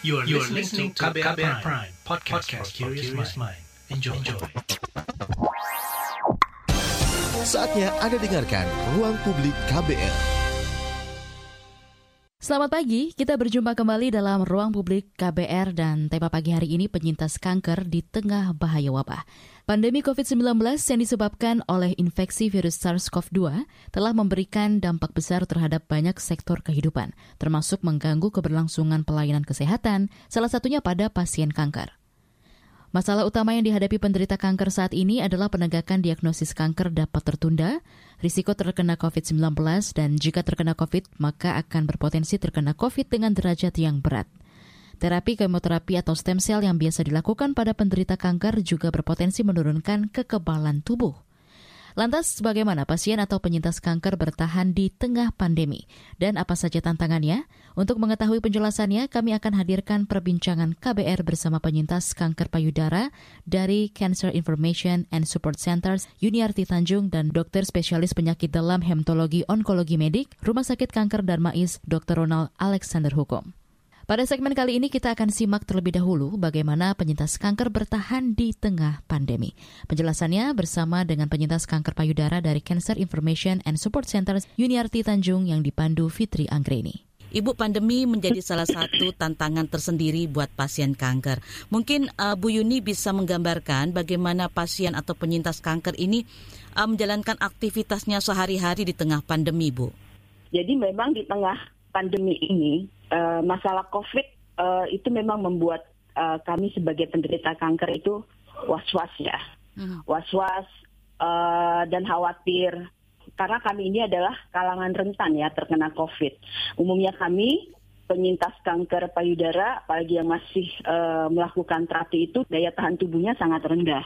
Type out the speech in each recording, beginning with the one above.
You are, you are listening to KBR, KBR Prime, Prime podcast, podcast for curious mind. Enjoy. Enjoy. Saatnya Anda dengarkan Ruang Publik KBR. Selamat pagi, kita berjumpa kembali dalam Ruang Publik KBR dan tema pagi hari ini penyintas kanker di tengah bahaya wabah. Pandemi COVID-19 yang disebabkan oleh infeksi virus SARS-CoV-2 telah memberikan dampak besar terhadap banyak sektor kehidupan, termasuk mengganggu keberlangsungan pelayanan kesehatan, salah satunya pada pasien kanker. Masalah utama yang dihadapi penderita kanker saat ini adalah penegakan diagnosis kanker dapat tertunda, risiko terkena COVID-19, dan jika terkena COVID, maka akan berpotensi terkena COVID dengan derajat yang berat. Terapi kemoterapi atau stem cell yang biasa dilakukan pada penderita kanker juga berpotensi menurunkan kekebalan tubuh. Lantas, bagaimana pasien atau penyintas kanker bertahan di tengah pandemi? Dan apa saja tantangannya? Untuk mengetahui penjelasannya, kami akan hadirkan perbincangan KBR bersama penyintas kanker payudara dari Cancer Information and Support Centers Yuniarti Tanjung dan dokter spesialis penyakit dalam hematologi onkologi medik Rumah Sakit Kanker Darmais Dr. Ronald Alexander Hukum. Pada segmen kali ini kita akan simak terlebih dahulu bagaimana penyintas kanker bertahan di tengah pandemi. Penjelasannya bersama dengan penyintas kanker payudara dari Cancer Information and Support Center Yuniarti Tanjung yang dipandu Fitri Anggreni. Ibu pandemi menjadi salah satu tantangan tersendiri buat pasien kanker. Mungkin uh, Bu Yuni bisa menggambarkan bagaimana pasien atau penyintas kanker ini uh, menjalankan aktivitasnya sehari-hari di tengah pandemi, Bu. Jadi memang di tengah pandemi ini uh, masalah COVID uh, itu memang membuat uh, kami sebagai penderita kanker itu was-was ya, hmm. was-was uh, dan khawatir karena kami ini adalah kalangan rentan ya terkena COVID. Umumnya kami penyintas kanker payudara, apalagi yang masih uh, melakukan terapi itu daya tahan tubuhnya sangat rendah.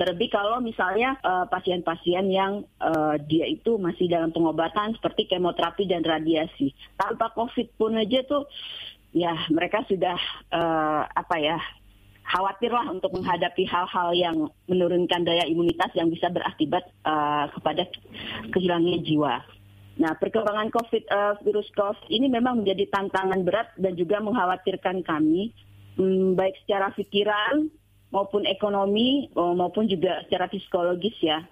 Terlebih kalau misalnya pasien pasien-pasien yang uh, dia itu masih dalam pengobatan seperti kemoterapi dan radiasi. Tanpa COVID pun aja tuh ya mereka sudah uh, apa ya khawatirlah untuk menghadapi hal-hal yang menurunkan daya imunitas yang bisa berakibat uh, kepada kehilangan jiwa. Nah, perkembangan COVID uh, virus COVID ini memang menjadi tantangan berat dan juga mengkhawatirkan kami, hmm, baik secara pikiran maupun ekonomi oh, maupun juga secara psikologis ya.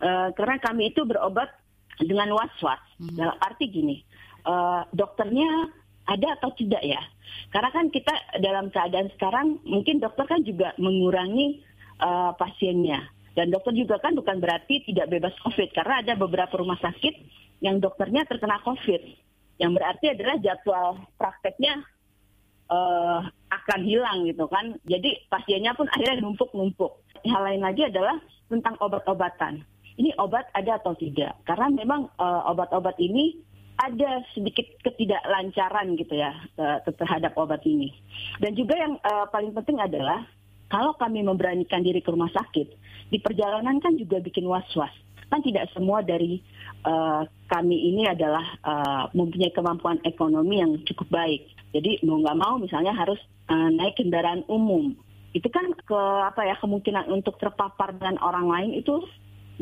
Uh, karena kami itu berobat dengan was-was. Hmm. Dalam arti gini, uh, dokternya ada atau tidak ya? Karena kan kita dalam keadaan sekarang mungkin dokter kan juga mengurangi uh, pasiennya. Dan dokter juga kan bukan berarti tidak bebas COVID karena ada beberapa rumah sakit yang dokternya terkena COVID. Yang berarti adalah jadwal prakteknya uh, akan hilang gitu kan. Jadi pasiennya pun akhirnya numpuk-numpuk. Hal lain lagi adalah tentang obat-obatan. Ini obat ada atau tidak? Karena memang uh, obat-obat ini ada sedikit ketidaklancaran gitu ya uh, terhadap obat ini. Dan juga yang uh, paling penting adalah kalau kami memberanikan diri ke rumah sakit, di perjalanan kan juga bikin was-was. Kan tidak semua dari uh, kami ini adalah uh, mempunyai kemampuan ekonomi yang cukup baik. Jadi mau nggak mau misalnya harus uh, naik kendaraan umum. Itu kan ke apa ya kemungkinan untuk terpapar dengan orang lain itu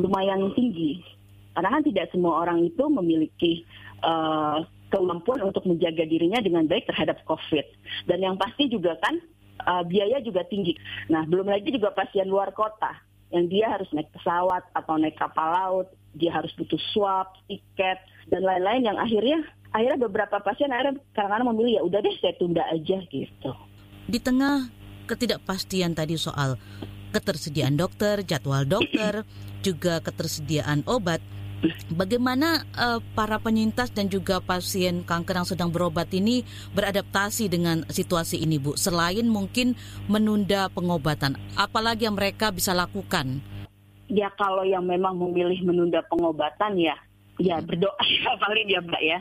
lumayan tinggi. Karena kan tidak semua orang itu memiliki uh, kemampuan untuk menjaga dirinya dengan baik terhadap COVID. Dan yang pasti juga kan uh, biaya juga tinggi. Nah, belum lagi juga pasien luar kota yang dia harus naik pesawat atau naik kapal laut, dia harus butuh swab, tiket, dan lain-lain yang akhirnya akhirnya beberapa pasien akhirnya kadang-kadang memilih ya udah deh saya tunda aja gitu. Di tengah ketidakpastian tadi soal ketersediaan dokter, jadwal dokter, juga ketersediaan obat, Bagaimana uh, para penyintas dan juga pasien kanker yang sedang berobat ini beradaptasi dengan situasi ini, Bu? Selain mungkin menunda pengobatan, apalagi yang mereka bisa lakukan? Ya kalau yang memang memilih menunda pengobatan ya ya berdoa ya paling ya mbak ya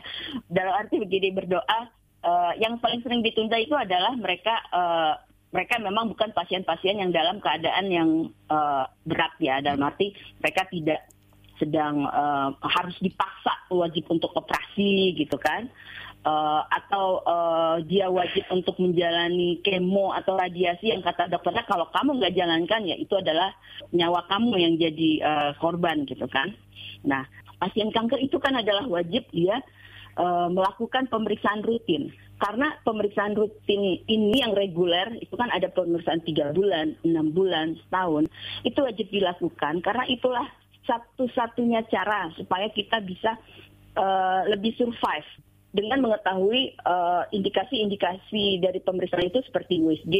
dalam arti begini berdoa uh, yang paling sering ditunda itu adalah mereka uh, mereka memang bukan pasien-pasien yang dalam keadaan yang uh, berat ya dalam arti mereka tidak sedang uh, harus dipaksa wajib untuk operasi gitu kan. Uh, atau uh, dia wajib untuk menjalani kemo atau radiasi yang kata dokternya kalau kamu nggak jalankan ya itu adalah nyawa kamu yang jadi uh, korban gitu kan. Nah pasien kanker itu kan adalah wajib dia uh, melakukan pemeriksaan rutin. Karena pemeriksaan rutin ini yang reguler itu kan ada pemeriksaan tiga bulan, enam bulan, setahun itu wajib dilakukan. Karena itulah satu-satunya cara supaya kita bisa uh, lebih survive dengan mengetahui uh, indikasi-indikasi dari pemeriksaan itu seperti USG,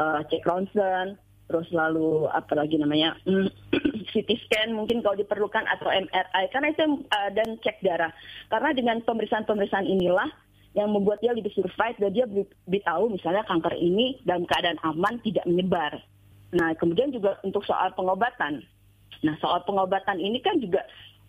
uh, cek ronsen, terus lalu apa lagi namanya CT scan mungkin kalau diperlukan atau MRI karena itu uh, dan cek darah karena dengan pemeriksaan-pemeriksaan inilah yang membuat dia lebih survive dan dia lebih tahu misalnya kanker ini dalam keadaan aman tidak menyebar. Nah, kemudian juga untuk soal pengobatan. Nah, soal pengobatan ini kan juga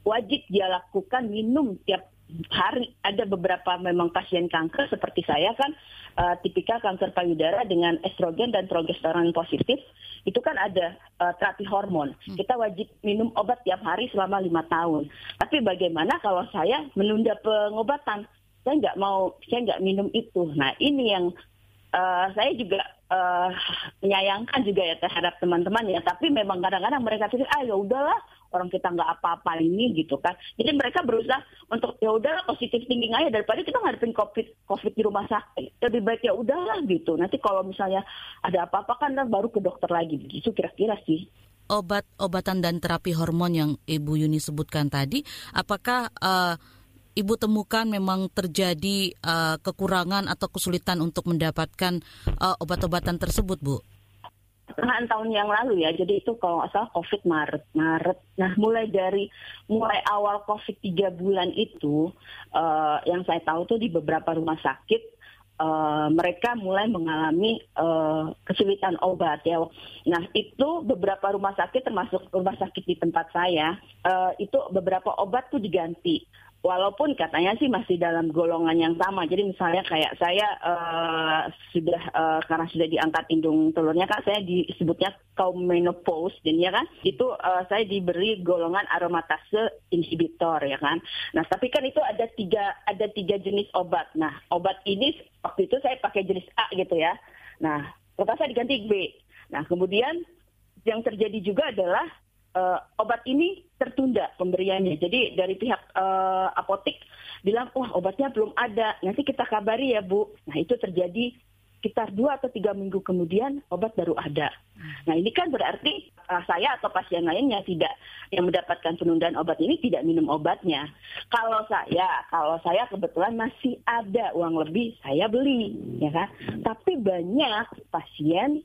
wajib dia lakukan minum tiap hari. Ada beberapa memang pasien kanker seperti saya kan uh, tipikal kanker payudara dengan estrogen dan progesteron positif itu kan ada uh, terapi hormon. Hmm. Kita wajib minum obat tiap hari selama lima tahun. Tapi bagaimana kalau saya menunda pengobatan? saya nggak mau saya nggak minum itu nah ini yang uh, saya juga uh, menyayangkan juga ya terhadap teman-teman ya. Tapi memang kadang-kadang mereka pikir ah ya udahlah orang kita nggak apa-apa ini gitu kan. Jadi mereka berusaha untuk ya udahlah positif thinking aja daripada kita ngadepin covid covid di rumah sakit. Lebih baik ya udahlah gitu. Nanti kalau misalnya ada apa-apa kan baru ke dokter lagi. Gitu kira-kira sih. Obat-obatan dan terapi hormon yang Ibu Yuni sebutkan tadi, apakah uh, Ibu temukan memang terjadi uh, kekurangan atau kesulitan untuk mendapatkan uh, obat-obatan tersebut, Bu? pertengahan tahun yang lalu ya. Jadi itu kalau nggak salah COVID Maret. Maret. Nah mulai dari mulai awal COVID tiga bulan itu, uh, yang saya tahu tuh di beberapa rumah sakit Uh, mereka mulai mengalami uh, kesulitan obat ya. Nah itu beberapa rumah sakit termasuk rumah sakit di tempat saya uh, itu beberapa obat tuh diganti walaupun katanya sih masih dalam golongan yang sama. Jadi misalnya kayak saya uh, sudah uh, karena sudah diangkat indung telurnya kan saya disebutnya kaum menopause ya kan itu uh, saya diberi golongan aromatase inhibitor ya kan. Nah tapi kan itu ada tiga ada tiga jenis obat. Nah obat ini waktu itu saya pakai jenis A gitu ya. Nah terpaksa diganti B. Nah kemudian yang terjadi juga adalah uh, obat ini tertunda pemberiannya. Jadi dari pihak uh, apotik bilang, wah obatnya belum ada, nanti kita kabari ya Bu. Nah itu terjadi sekitar dua atau tiga minggu kemudian obat baru ada. Nah ini kan berarti uh, saya atau pasien lainnya tidak yang mendapatkan penundaan obat ini tidak minum obatnya. Kalau saya, kalau saya kebetulan masih ada uang lebih, saya beli, ya kan. Tapi banyak pasien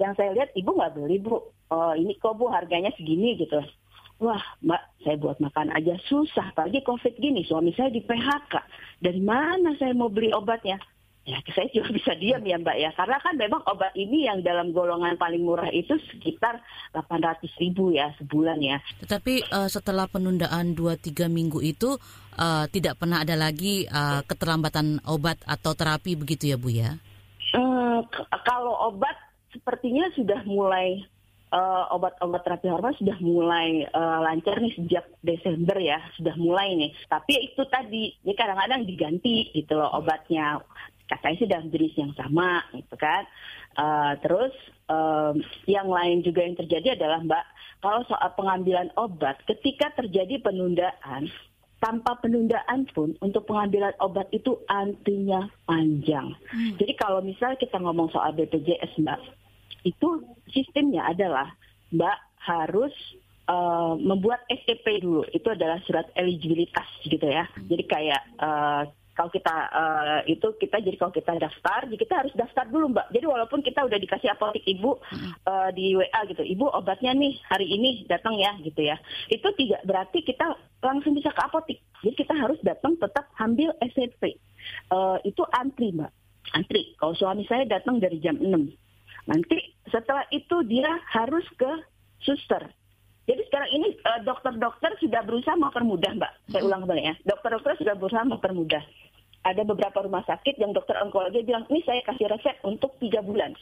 yang saya lihat ibu nggak beli bu, oh ini kok bu harganya segini gitu. Wah mbak, saya buat makan aja susah, apalagi covid gini, suami saya di PHK. Dari mana saya mau beli obatnya? Ya, saya juga bisa diam ya Mbak ya, karena kan memang obat ini yang dalam golongan paling murah itu sekitar 800 ribu ya sebulan ya. Tetapi uh, setelah penundaan 2-3 minggu itu uh, tidak pernah ada lagi uh, keterlambatan obat atau terapi begitu ya Bu ya? Hmm, kalau obat sepertinya sudah mulai uh, obat-obat terapi hormon sudah mulai uh, lancar nih sejak Desember ya, sudah mulai nih. Tapi itu tadi, ya kadang-kadang diganti gitu loh obatnya katanya sih dalam jenis yang sama gitu kan. Uh, terus um, yang lain juga yang terjadi adalah Mbak, kalau soal pengambilan obat, ketika terjadi penundaan, tanpa penundaan pun untuk pengambilan obat itu antrinya panjang. Hmm. Jadi kalau misalnya kita ngomong soal BPJS Mbak, itu sistemnya adalah Mbak harus uh, membuat STP dulu. Itu adalah surat eligibilitas gitu ya. Hmm. Jadi kayak uh, kalau kita uh, itu kita jadi kalau kita daftar, jadi kita harus daftar dulu mbak. Jadi walaupun kita udah dikasih apotek ibu uh, di WA gitu, ibu obatnya nih hari ini datang ya gitu ya. Itu tidak berarti kita langsung bisa ke apotek. Jadi kita harus datang tetap ambil SCP. Uh, eh, itu antri mbak, antri. Kalau suami saya datang dari jam 6 nanti setelah itu dia harus ke suster jadi sekarang ini uh, dokter-dokter sudah berusaha mempermudah, Mbak. Saya hmm. ulang kembali ya. Dokter-dokter sudah berusaha mempermudah. Ada beberapa rumah sakit yang dokter onkologi bilang, ini saya kasih resep untuk tiga bulan.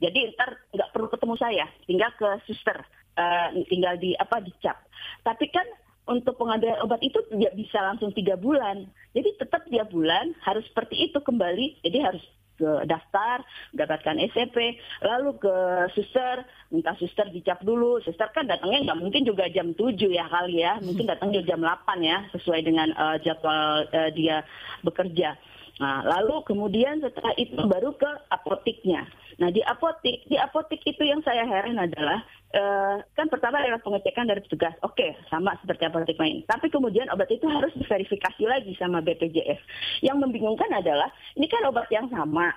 Jadi ntar nggak perlu ketemu saya, tinggal ke suster, uh, tinggal di apa dicap. Tapi kan untuk pengambilan obat itu tidak bisa langsung tiga bulan. Jadi tetap tiap bulan harus seperti itu kembali. Jadi harus ke daftar, mendapatkan SCP, lalu ke suster, minta suster dicap dulu. Suster kan datangnya nggak mungkin juga jam 7 ya kali ya, mungkin datangnya jam 8 ya, sesuai dengan uh, jadwal uh, dia bekerja. Nah, lalu kemudian setelah itu baru ke apotiknya. Nah, di apotik, di apotik itu yang saya heran adalah uh, kan pertama adalah pengecekan dari petugas. Oke, sama seperti apotik lain. Tapi kemudian obat itu harus diverifikasi lagi sama BPJS. Yang membingungkan adalah ini kan obat yang sama.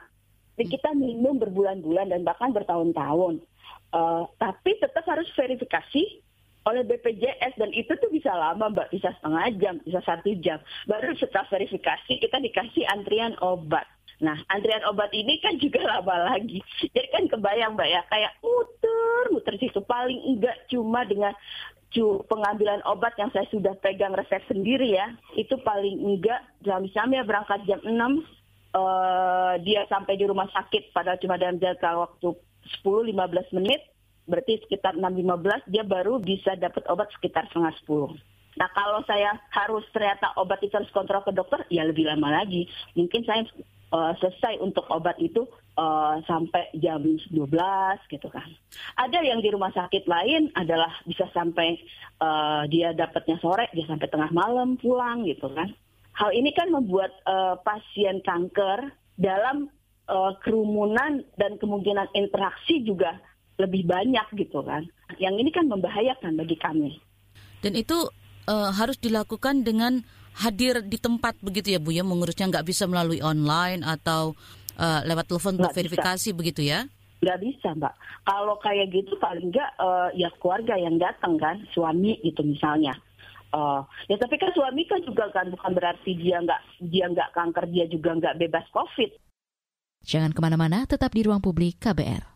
Kita minum berbulan-bulan dan bahkan bertahun-tahun. Uh, tapi tetap harus verifikasi oleh BPJS dan itu tuh bisa lama mbak bisa setengah jam bisa satu jam baru setelah verifikasi kita dikasih antrian obat nah antrian obat ini kan juga lama lagi jadi kan kebayang mbak ya kayak muter muter situ paling enggak cuma dengan pengambilan obat yang saya sudah pegang resep sendiri ya itu paling enggak misalnya berangkat jam 6 uh, eh, dia sampai di rumah sakit pada cuma dalam jangka waktu 10-15 menit berarti sekitar 6.15 dia baru bisa dapat obat sekitar setengah 10. Nah kalau saya harus ternyata obat itu harus kontrol ke dokter, ya lebih lama lagi. Mungkin saya uh, selesai untuk obat itu uh, sampai jam 12 gitu kan. Ada yang di rumah sakit lain adalah bisa sampai uh, dia dapatnya sore, dia sampai tengah malam pulang gitu kan. Hal ini kan membuat uh, pasien kanker dalam uh, kerumunan dan kemungkinan interaksi juga lebih banyak gitu kan. Yang ini kan membahayakan bagi kami. Dan itu uh, harus dilakukan dengan hadir di tempat begitu ya Bu ya mengurusnya nggak bisa melalui online atau uh, lewat telepon untuk verifikasi bisa. begitu ya? Nggak bisa Mbak. Kalau kayak gitu paling nggak uh, ya keluarga yang datang kan suami itu misalnya. Uh, ya tapi kan suami kan juga kan bukan berarti dia nggak dia nggak kanker dia juga nggak bebas covid. Jangan ke mana-mana, tetap di ruang publik KBR.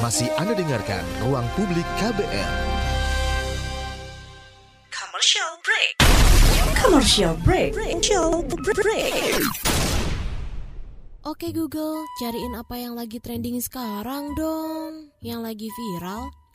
Masih Anda dengarkan Ruang Publik KBR. Commercial break. Commercial break. Commercial break. Oke Google, cariin apa yang lagi trending sekarang dong. Yang lagi viral,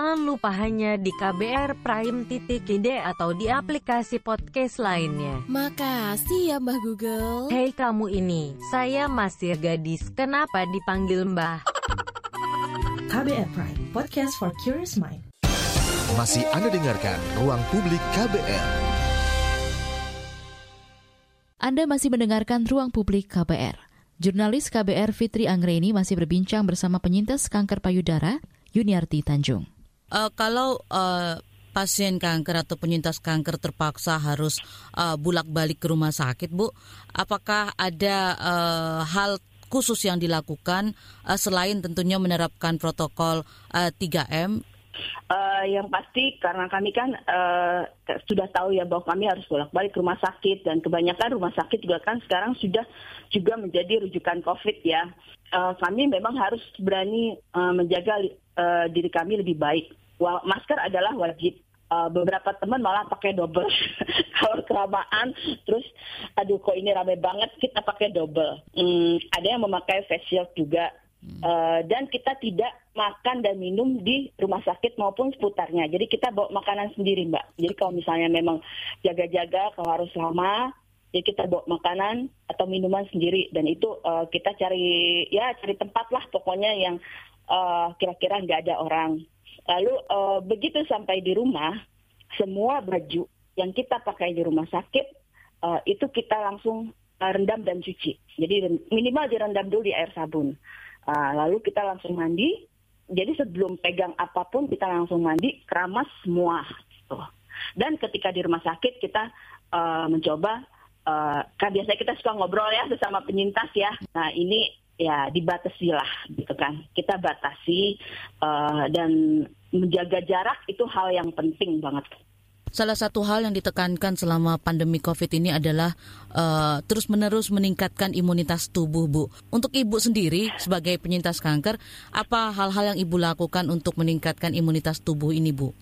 lupa hanya di KBR Prime titik ide atau di aplikasi podcast lain lainnya. Makasih ya Mbah Google. Hei kamu ini, saya masih gadis, kenapa dipanggil Mbah? KBR Prime, podcast for curious mind. Masih Anda dengarkan Ruang Publik KBR. Anda masih mendengarkan Ruang Publik KBR. Jurnalis KBR Fitri Anggreni masih berbincang bersama penyintas kanker payudara, Yuniarti Tanjung. Uh, kalau uh, pasien kanker atau penyintas kanker terpaksa harus uh, bulak-balik ke rumah sakit, Bu, apakah ada uh, hal khusus yang dilakukan uh, selain tentunya menerapkan protokol uh, 3M? Uh, yang pasti karena kami kan uh, sudah tahu ya bahwa kami harus bolak-balik ke rumah sakit dan kebanyakan rumah sakit juga kan sekarang sudah juga menjadi rujukan COVID ya. Uh, kami memang harus berani uh, menjaga uh, diri kami lebih baik masker adalah wajib. Uh, beberapa teman malah pakai double. Kalau kelamaan terus aduh kok ini rame banget kita pakai double. Hmm, ada yang memakai face shield juga. Uh, dan kita tidak makan dan minum di rumah sakit maupun seputarnya. Jadi kita bawa makanan sendiri mbak. Jadi kalau misalnya memang jaga-jaga kalau harus lama jadi kita bawa makanan atau minuman sendiri. Dan itu uh, kita cari ya cari tempat lah pokoknya yang uh, kira-kira nggak ada orang Lalu uh, begitu sampai di rumah, semua baju yang kita pakai di rumah sakit uh, itu kita langsung uh, rendam dan cuci. Jadi minimal direndam dulu di air sabun. Uh, lalu kita langsung mandi. Jadi sebelum pegang apa pun kita langsung mandi, keramas semua. Gitu. Dan ketika di rumah sakit kita uh, mencoba, uh, kan biasanya kita suka ngobrol ya bersama penyintas ya. Nah ini ya dibatasi lah gitu kan. Kita batasi uh, dan menjaga jarak itu hal yang penting banget. Salah satu hal yang ditekankan selama pandemi COVID ini adalah uh, terus-menerus meningkatkan imunitas tubuh, Bu. Untuk Ibu sendiri sebagai penyintas kanker, apa hal-hal yang Ibu lakukan untuk meningkatkan imunitas tubuh ini, Bu?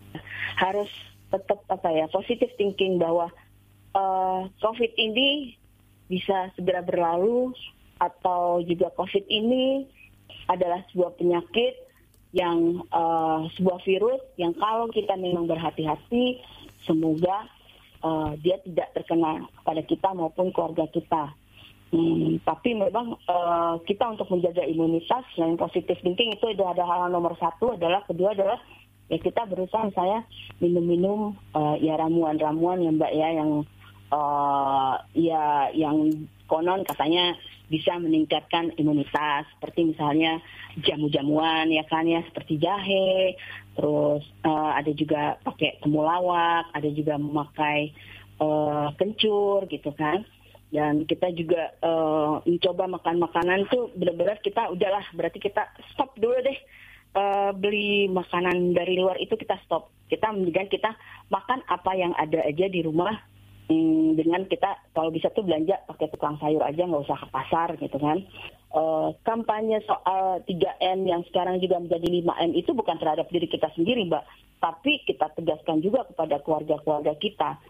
Harus tetap apa ya, positive thinking bahwa uh, COVID ini bisa segera berlalu atau juga COVID ini adalah sebuah penyakit yang uh, sebuah virus yang kalau kita memang berhati-hati semoga uh, dia tidak terkena pada kita maupun keluarga kita. Hmm, tapi memang uh, kita untuk menjaga imunitas selain positif thinking itu ada hal nomor satu adalah kedua adalah ya kita berusaha saya minum-minum uh, ya ramuan-ramuan ya mbak ya yang uh, ya yang konon katanya bisa meningkatkan imunitas. Seperti misalnya jamu-jamuan ya kan ya seperti jahe. Terus uh, ada juga pakai temulawak ada juga memakai uh, kencur gitu kan. Dan kita juga uh, mencoba makan makanan tuh benar-benar kita udahlah berarti kita stop dulu deh. Uh, beli makanan dari luar itu kita stop. Kita mendingan kita makan apa yang ada aja di rumah hmm, dengan kita kalau bisa tuh belanja pakai tukang sayur aja nggak usah ke pasar gitu kan uh, kampanye soal 3M yang sekarang juga menjadi 5M itu bukan terhadap diri kita sendiri mbak tapi kita tegaskan juga kepada keluarga-keluarga kita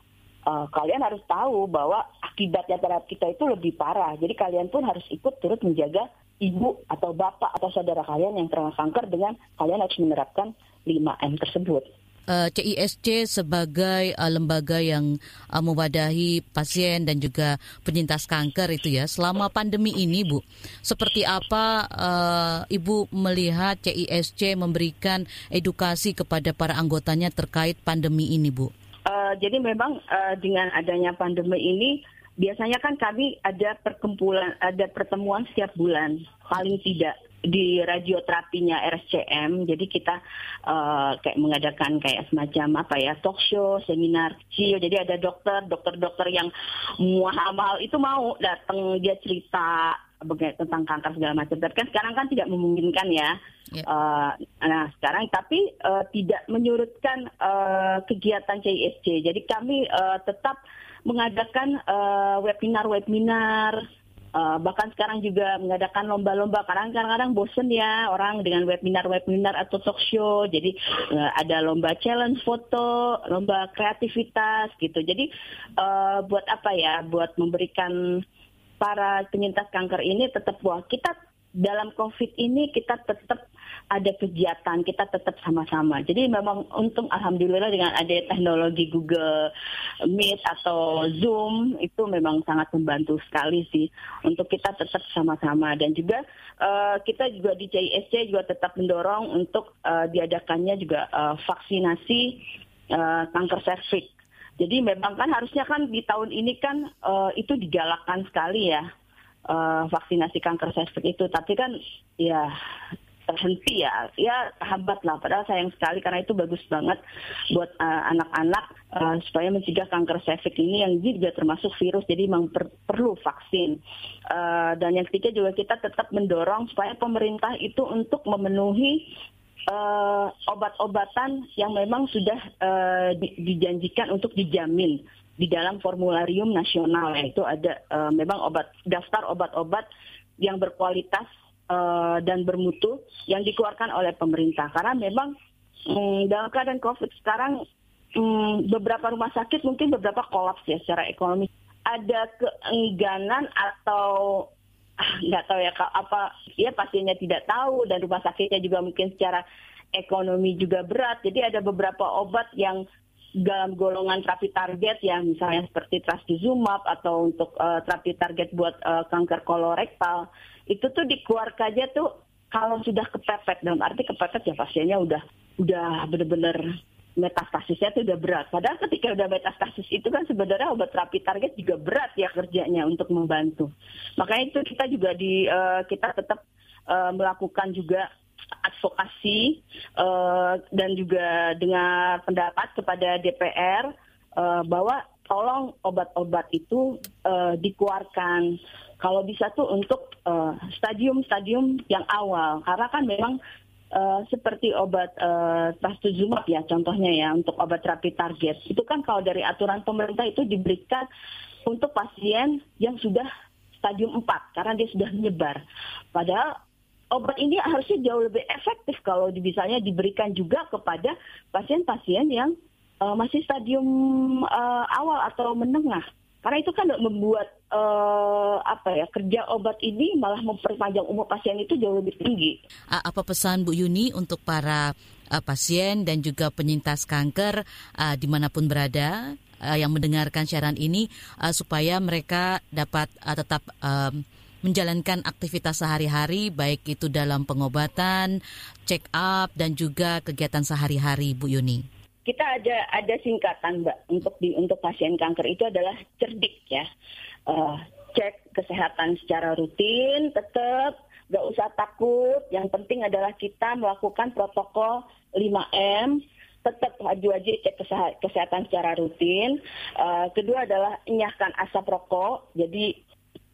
uh, kalian harus tahu bahwa akibatnya terhadap kita itu lebih parah. Jadi kalian pun harus ikut turut menjaga ibu atau bapak atau saudara kalian yang terkena kanker dengan kalian harus menerapkan 5M tersebut. Uh, eh, CISC sebagai uh, lembaga yang uh, mewadahi pasien dan juga penyintas kanker itu ya selama pandemi ini Bu seperti apa uh, Ibu melihat CISC memberikan edukasi kepada para anggotanya terkait pandemi ini Bu? Uh, jadi memang uh, dengan adanya pandemi ini biasanya kan kami ada perkumpulan, ada pertemuan setiap bulan paling tidak di radioterapinya RSCM. Jadi kita uh, kayak mengadakan kayak semacam apa ya talk show, seminar kecil. Jadi ada dokter, dokter-dokter yang mahal-mahal itu mau datang dia cerita tentang kanker segala macam. Tapi kan sekarang kan tidak memungkinkan ya. Yeah. Ya. Uh, nah sekarang tapi uh, tidak menyurutkan uh, kegiatan CISC. Jadi kami uh, tetap mengadakan webinar-webinar. Uh, bahkan sekarang juga mengadakan lomba-lomba. Karena kadang-kadang bosen ya orang dengan webinar-webinar atau talk show. Jadi uh, ada lomba challenge foto lomba kreativitas gitu. Jadi uh, buat apa ya? Buat memberikan para penyintas kanker ini tetap bahwa kita dalam COVID ini kita tetap ada kegiatan, kita tetap sama-sama. Jadi memang untung alhamdulillah dengan ada teknologi Google Meet atau Zoom itu memang sangat membantu sekali sih untuk kita tetap sama-sama. Dan juga uh, kita juga di CISC juga tetap mendorong untuk uh, diadakannya juga uh, vaksinasi uh, kanker serviks jadi memang kan harusnya kan di tahun ini kan uh, itu digalakkan sekali ya uh, vaksinasi kanker cervix itu, tapi kan ya terhenti ya, ya hambat lah. Padahal sayang sekali karena itu bagus banget buat uh, anak-anak uh, supaya mencegah kanker cervix ini yang juga termasuk virus, jadi memang per perlu vaksin. Uh, dan yang ketiga juga kita tetap mendorong supaya pemerintah itu untuk memenuhi uh, obat-obatan yang memang sudah uh, di, dijanjikan untuk dijamin di dalam formularium nasional yaitu ada uh, memang obat daftar obat-obat yang berkualitas uh, dan bermutu yang dikeluarkan oleh pemerintah. Karena memang um, dalam keadaan covid sekarang um, beberapa rumah sakit mungkin beberapa kolaps ya secara ekonomi. Ada keengganan atau nggak tahu ya apa ya pasiennya tidak tahu dan rumah sakitnya juga mungkin secara ekonomi juga berat. Jadi ada beberapa obat yang dalam golongan terapi target ya misalnya seperti trastuzumab atau untuk uh, terapi target buat uh, kanker kolorektal itu tuh dikeluarkan aja tuh kalau sudah kepepet dalam arti kepepet ya pasiennya udah udah bener-bener metastasisnya itu udah berat. Padahal ketika udah metastasis itu kan sebenarnya obat terapi target juga berat ya kerjanya untuk membantu. Makanya itu kita juga di uh, kita tetap uh, melakukan juga advokasi uh, dan juga dengar pendapat kepada DPR uh, bahwa tolong obat-obat itu uh, dikeluarkan. Kalau bisa tuh untuk stadium-stadium uh, yang awal. Karena kan memang uh, seperti obat uh, trastuzumab ya contohnya ya untuk obat terapi target. Itu kan kalau dari aturan pemerintah itu diberikan untuk pasien yang sudah stadium 4 karena dia sudah menyebar. Padahal obat ini harusnya jauh lebih efektif kalau misalnya diberikan juga kepada pasien-pasien yang uh, masih stadium uh, awal atau menengah. Karena itu kan membuat uh, apa ya kerja obat ini malah memperpanjang umur pasien itu jauh lebih tinggi. Apa pesan Bu Yuni untuk para uh, pasien dan juga penyintas kanker uh, di mana pun berada uh, yang mendengarkan siaran ini uh, supaya mereka dapat uh, tetap um, menjalankan aktivitas sehari-hari baik itu dalam pengobatan, check up dan juga kegiatan sehari-hari Bu Yuni? Kita ada ada singkatan mbak untuk di untuk pasien kanker itu adalah cerdik ya. Uh, cek kesehatan secara rutin tetap gak usah takut. Yang penting adalah kita melakukan protokol 5M tetap wajib-wajib cek kesehatan secara rutin. Uh, kedua adalah enyahkan asap rokok. Jadi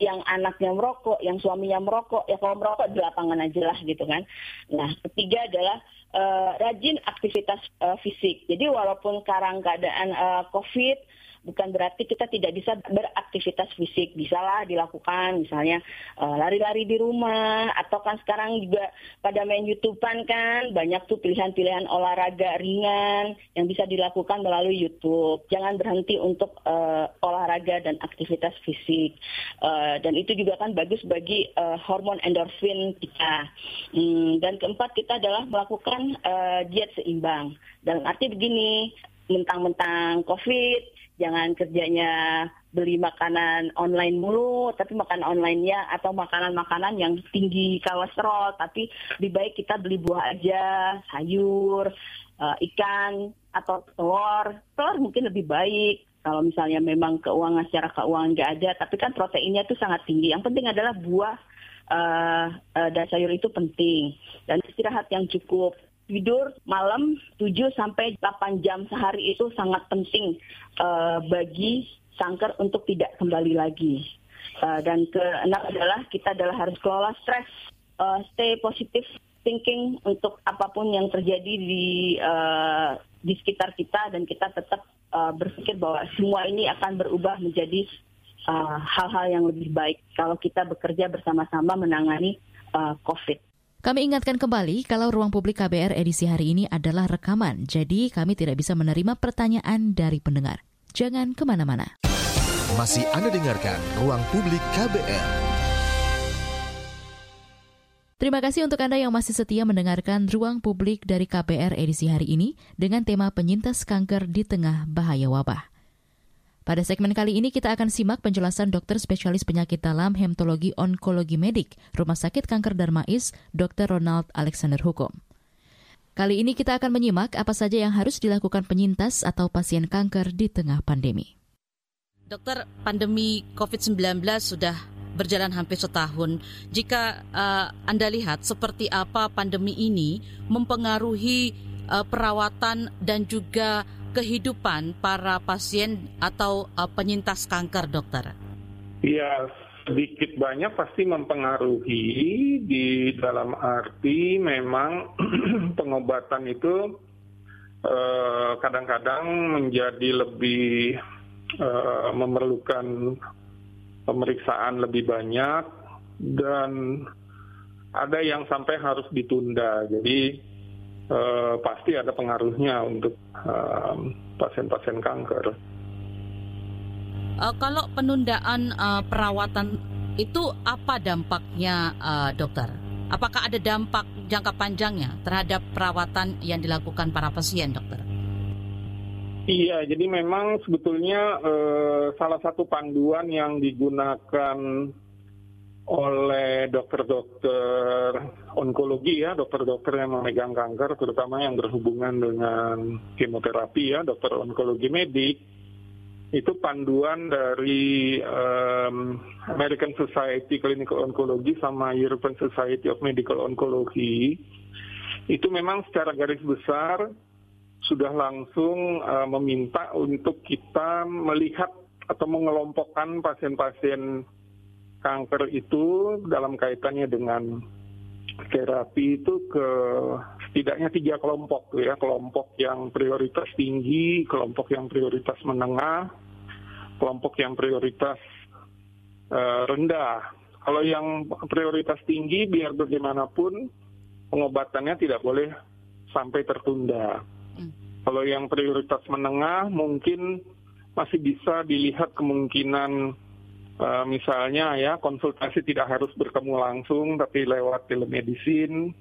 yang anaknya merokok, yang suaminya merokok, ya kalau merokok di lapangan aja lah gitu kan. Nah, ketiga adalah uh, rajin aktivitas uh, fisik. Jadi walaupun sekarang keadaan uh, COVID bukan berarti kita tidak bisa beraktivitas fisik. Bisalah dilakukan misalnya uh, lari-lari di rumah atau kan sekarang juga pada main YouTubean kan banyak tuh pilihan-pilihan olahraga ringan yang bisa dilakukan melalui YouTube. Jangan berhenti untuk uh, olahraga dan aktivitas fisik. Uh, dan itu juga kan bagus bagi uh, hormon endorfin kita. Hmm, dan keempat kita adalah melakukan uh, diet seimbang. Dalam arti begini, mentang-mentang COVID jangan kerjanya beli makanan online mulu, tapi makan online-nya atau makanan-makanan yang tinggi kolesterol, tapi lebih baik kita beli buah aja, sayur, uh, ikan atau telur. Telur mungkin lebih baik kalau misalnya memang keuangan secara keuangan nggak ada, tapi kan proteinnya itu sangat tinggi. Yang penting adalah buah uh, uh, dan sayur itu penting dan istirahat yang cukup tidur malam 7 sampai 8 jam sehari itu sangat penting uh, bagi sangker untuk tidak kembali lagi. Uh, dan keenam adalah kita adalah harus kelola stres, uh, stay positive thinking untuk apa pun yang terjadi di uh, di sekitar kita dan kita tetap uh, berpikir bahwa semua ini akan berubah menjadi hal-hal uh, yang lebih baik kalau kita bekerja bersama-sama menangani uh, COVID. Kami ingatkan kembali kalau ruang publik KBR edisi hari ini adalah rekaman, jadi kami tidak bisa menerima pertanyaan dari pendengar. Jangan ke mana-mana. Masih Anda dengarkan Ruang Publik KBR. Terima kasih untuk Anda yang masih setia mendengarkan Ruang Publik dari KBR edisi hari ini dengan tema penyintas kanker di tengah bahaya wabah. Pada segmen kali ini kita akan simak penjelasan dokter spesialis penyakit dalam hematologi onkologi medik Rumah Sakit Kanker Darmais, Dr. Ronald Alexander Hukum. Kali ini kita akan menyimak apa saja yang harus dilakukan penyintas atau pasien kanker di tengah pandemi. Dokter, pandemi COVID-19 sudah berjalan hampir setahun. Jika uh, Anda lihat seperti apa pandemi ini mempengaruhi uh, perawatan dan juga kehidupan para pasien atau uh, penyintas kanker, dokter? Iya, sedikit banyak pasti mempengaruhi di dalam arti memang pengobatan itu eh, kadang-kadang uh, menjadi lebih uh, memerlukan pemeriksaan lebih banyak dan ada yang sampai harus ditunda. Jadi uh, pasti ada pengaruhnya untuk pasien-pasien uh, kanker. Uh, kalau penundaan uh, perawatan itu apa dampaknya, uh, dokter? Apakah ada dampak jangka panjangnya terhadap perawatan yang dilakukan para pasien, dokter? Iya, jadi memang sebetulnya uh, salah satu panduan yang digunakan oleh dokter-dokter onkologi ya, dokter-dokter yang memegang kanker, terutama yang berhubungan dengan kemoterapi ya, dokter onkologi medik, itu panduan dari um, American Society Clinical Oncology sama European Society of Medical Oncology, itu memang secara garis besar sudah langsung uh, meminta untuk kita melihat atau mengelompokkan pasien-pasien kanker itu dalam kaitannya dengan terapi itu ke setidaknya tiga kelompok ya. Kelompok yang prioritas tinggi kelompok yang prioritas menengah kelompok yang prioritas uh, rendah. Kalau yang prioritas tinggi biar bagaimanapun pengobatannya tidak boleh sampai tertunda. Hmm. kalau yang prioritas menengah mungkin masih bisa dilihat kemungkinan uh, misalnya ya konsultasi tidak harus bertemu langsung tapi lewat telemedicine.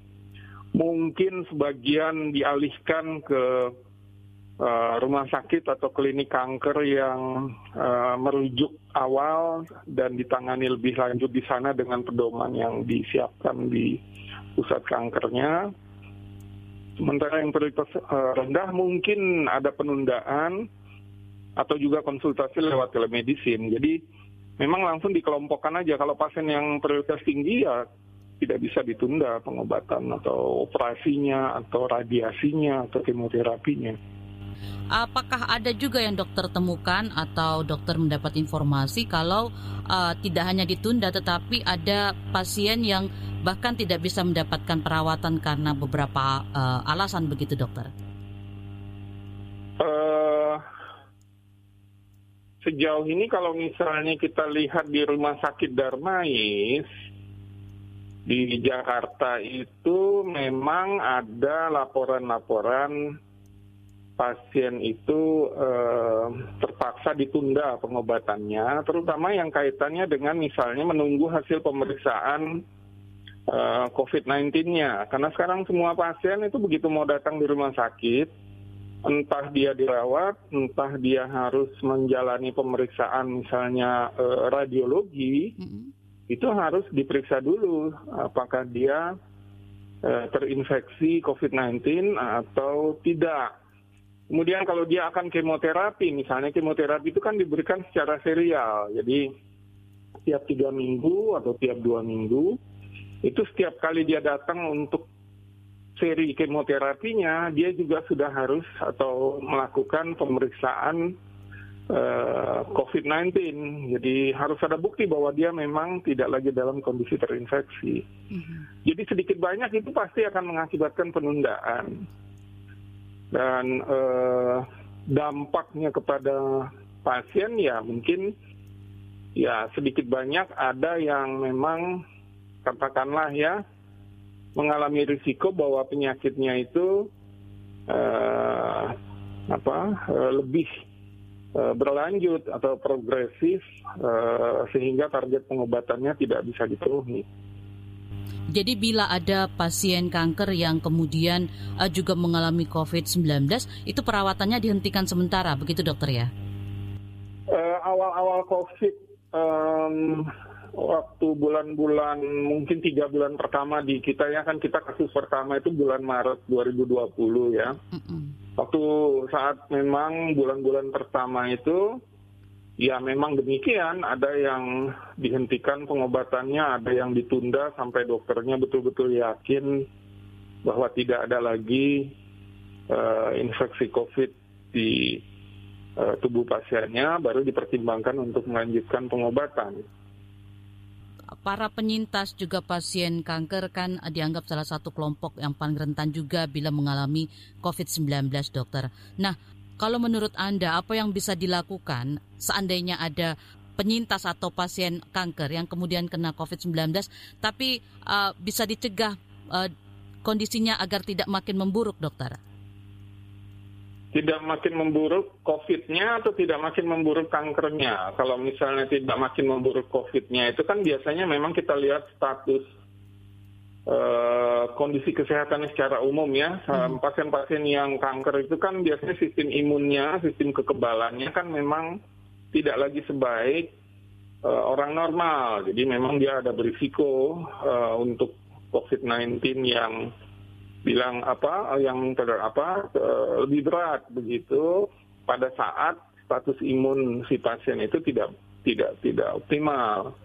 Mungkin sebagian dialihkan ke uh, rumah sakit atau klinik kanker yang uh, merujuk awal dan ditangani lebih lanjut di sana dengan pedoman yang disiapkan di pusat kankernya. Sementara yang prioritas uh, rendah mungkin ada penundaan atau juga konsultasi lewat telemedicine. Jadi memang langsung dikelompokkan aja. Kalau pasien yang prioritas tinggi ya tidak bisa ditunda pengobatan atau operasinya atau radiasinya atau kemoterapinya. Apakah ada juga yang dokter temukan atau dokter mendapat informasi kalau uh, tidak hanya ditunda tetapi ada pasien yang bahkan tidak bisa mendapatkan perawatan karena beberapa uh, alasan begitu dokter? Uh, sejauh ini kalau misalnya kita lihat di rumah sakit Darmais di Jakarta itu memang ada laporan-laporan pasien itu eh, terpaksa ditunda pengobatannya, terutama yang kaitannya dengan misalnya menunggu hasil pemeriksaan uh, COVID-19-nya. Karena sekarang semua pasien itu begitu mau datang di rumah sakit, entah dia dirawat, entah dia harus menjalani pemeriksaan misalnya uh, radiologi, mm-hmm. itu harus diperiksa dulu apakah dia uh, terinfeksi COVID-19 atau tidak. Kemudian kalau dia akan kemoterapi, misalnya kemoterapi itu kan diberikan secara serial, jadi tiap tiga minggu atau tiap dua minggu itu setiap kali dia datang untuk seri kemoterapinya, dia juga sudah harus atau melakukan pemeriksaan uh, eh, COVID-19. Jadi harus ada bukti bahwa dia memang tidak lagi dalam kondisi terinfeksi. Mm-hmm. Jadi sedikit banyak itu pasti akan mengakibatkan penundaan. Dan uh, dampaknya kepada pasien ya mungkin ya sedikit banyak ada yang memang katakanlah ya mengalami risiko bahwa penyakitnya itu uh, apa uh, lebih uh, berlanjut atau progresif uh, sehingga target pengobatannya tidak bisa dipenuhi. Jadi bila ada pasien kanker yang kemudian uh, juga mengalami COVID-19, itu perawatannya dihentikan sementara, begitu dokter ya? Awal-awal uh, COVID um, waktu bulan-bulan mungkin tiga bulan pertama di kita ya kan kita kasus pertama itu bulan Maret 2020 ya. Waktu saat memang bulan-bulan pertama itu ya memang demikian ada yang dihentikan pengobatannya, ada yang ditunda sampai dokternya betul-betul yakin bahwa tidak ada lagi uh, infeksi COVID di uh, tubuh pasiennya baru dipertimbangkan untuk melanjutkan pengobatan para penyintas juga pasien kanker kan dianggap salah satu kelompok yang paling rentan juga bila mengalami COVID-19 dokter. Nah, kalau menurut Anda apa yang bisa dilakukan seandainya ada penyintas atau pasien kanker yang kemudian kena COVID-19 tapi uh, bisa dicegah uh, kondisinya agar tidak makin memburuk dokter? Tidak makin memburuk COVID-nya atau tidak makin memburuk kankernya. Kalau misalnya tidak makin memburuk COVID-nya itu kan biasanya memang kita lihat status uh, kondisi kesehatan secara umum ya. Hmm. Pasien-pasien yang kanker itu kan biasanya sistem imunnya, sistem kekebalannya kan memang tidak lagi sebaik uh, orang normal. Jadi memang dia ada berisiko uh, untuk COVID-19 yang bilang apa yang ter apa uh, lebih berat begitu pada saat status imun si pasien itu tidak tidak tidak optimal.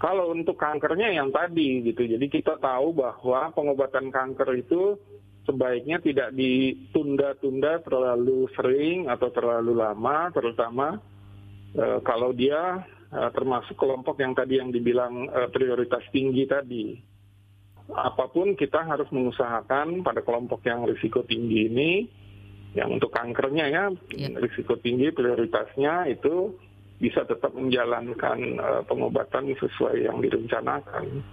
Kalau untuk kankernya yang tadi gitu, jadi kita tahu bahwa pengobatan kanker itu sebaiknya tidak ditunda-tunda terlalu sering atau terlalu lama, terutama uh, kalau dia uh, termasuk kelompok yang tadi yang dibilang uh, prioritas tinggi tadi apa pun kita harus mengusahakan pada kelompok yang risiko tinggi ini, yang untuk kankernya ya, ya. risiko tinggi prioritasnya itu bisa tetap menjalankan uh, pengobatan sesuai yang direncanakan.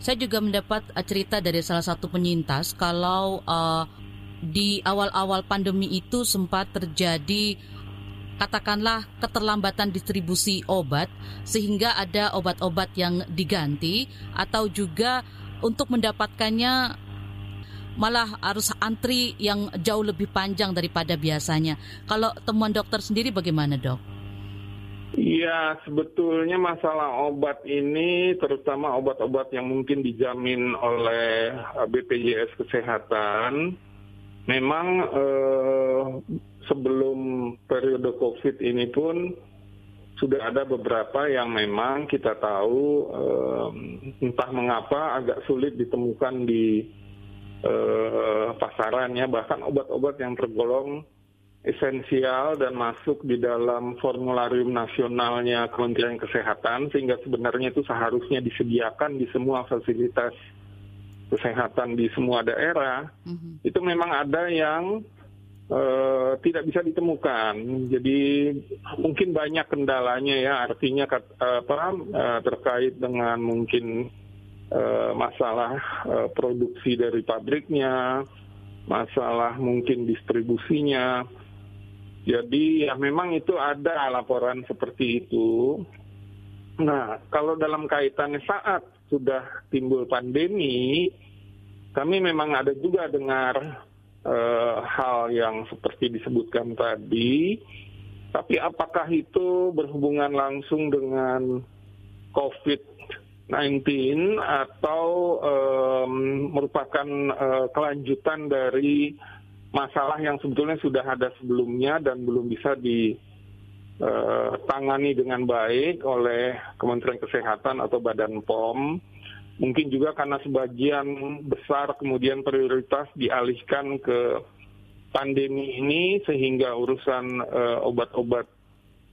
Saya juga mendapat uh, cerita dari salah satu penyintas kalau uh, di awal-awal pandemi itu sempat terjadi katakanlah keterlambatan distribusi obat sehingga ada obat-obat yang diganti atau juga untuk mendapatkannya malah harus antri yang jauh lebih panjang daripada biasanya. Kalau temuan dokter sendiri bagaimana dok? Iya, sebetulnya masalah obat ini, terutama obat-obat yang mungkin dijamin oleh BPJS Kesehatan, memang eh, sebelum periode COVID ini pun sudah ada beberapa yang memang kita tahu eh, entah mengapa agak sulit ditemukan di eh, pasaran ya bahkan obat-obat yang tergolong esensial dan masuk di dalam formularium nasionalnya Kementerian Kesehatan sehingga sebenarnya itu seharusnya disediakan di semua fasilitas kesehatan di semua daerah mm-hmm. itu memang ada yang uh, tidak bisa ditemukan. Jadi mungkin banyak kendalanya ya, artinya apa uh, terkait dengan mungkin masalah produksi dari pabriknya, masalah mungkin distribusinya. Jadi ya memang itu ada laporan seperti itu. Nah, kalau dalam kaitannya saat sudah timbul pandemi, kami memang ada juga dengar uh, hal yang seperti disebutkan tadi, tapi apakah itu berhubungan langsung dengan COVID-19 atau um, merupakan uh, kelanjutan dari masalah yang sebetulnya sudah ada sebelumnya dan belum bisa ditangani uh, dengan baik oleh Kementerian Kesehatan atau Badan POM mungkin juga karena sebagian besar kemudian prioritas dialihkan ke pandemi ini sehingga urusan uh, obat-obat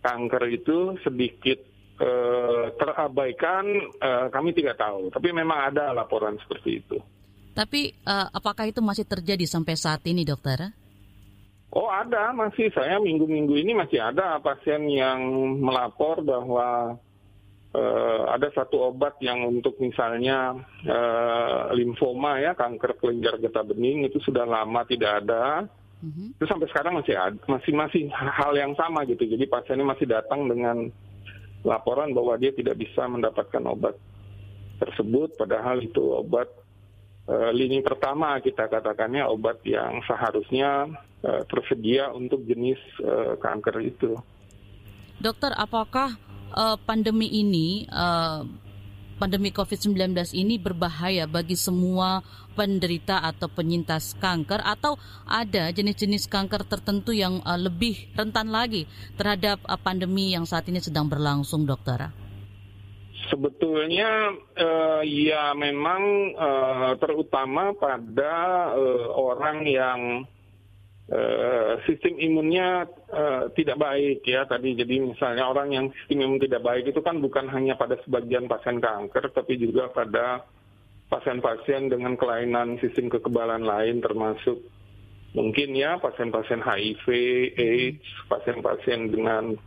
kanker itu sedikit uh, terabaikan uh, kami tidak tahu tapi memang ada laporan seperti itu. Tapi uh, apakah itu masih terjadi sampai saat ini dokter? Oh ada masih saya minggu-minggu ini masih ada pasien yang melapor bahwa uh, ada satu obat yang untuk misalnya uh, limfoma ya kanker kelenjar getah bening itu sudah lama tidak ada mm-hmm. itu sampai sekarang masih ada, masih masih hal yang sama gitu jadi pasiennya masih datang dengan laporan bahwa dia tidak bisa mendapatkan obat tersebut padahal itu obat uh, lini pertama kita katakannya obat yang seharusnya uh, tersedia untuk jenis uh, kanker itu. Dokter, apakah uh, pandemi ini, uh, pandemi COVID-19 ini berbahaya bagi semua penderita atau penyintas kanker atau ada jenis-jenis kanker tertentu yang uh, lebih rentan lagi terhadap uh, pandemi yang saat ini sedang berlangsung, dokter? Sebetulnya uh, ya memang uh, terutama pada uh, orang yang uh, sistem imunnya uh, tidak baik ya tadi jadi misalnya orang yang sistem imun tidak baik itu kan bukan hanya pada sebagian pasien kanker tapi juga pada pasien-pasien dengan kelainan sistem kekebalan lain termasuk mungkin ya pasien-pasien HIV, AIDS, pasien-pasien dengan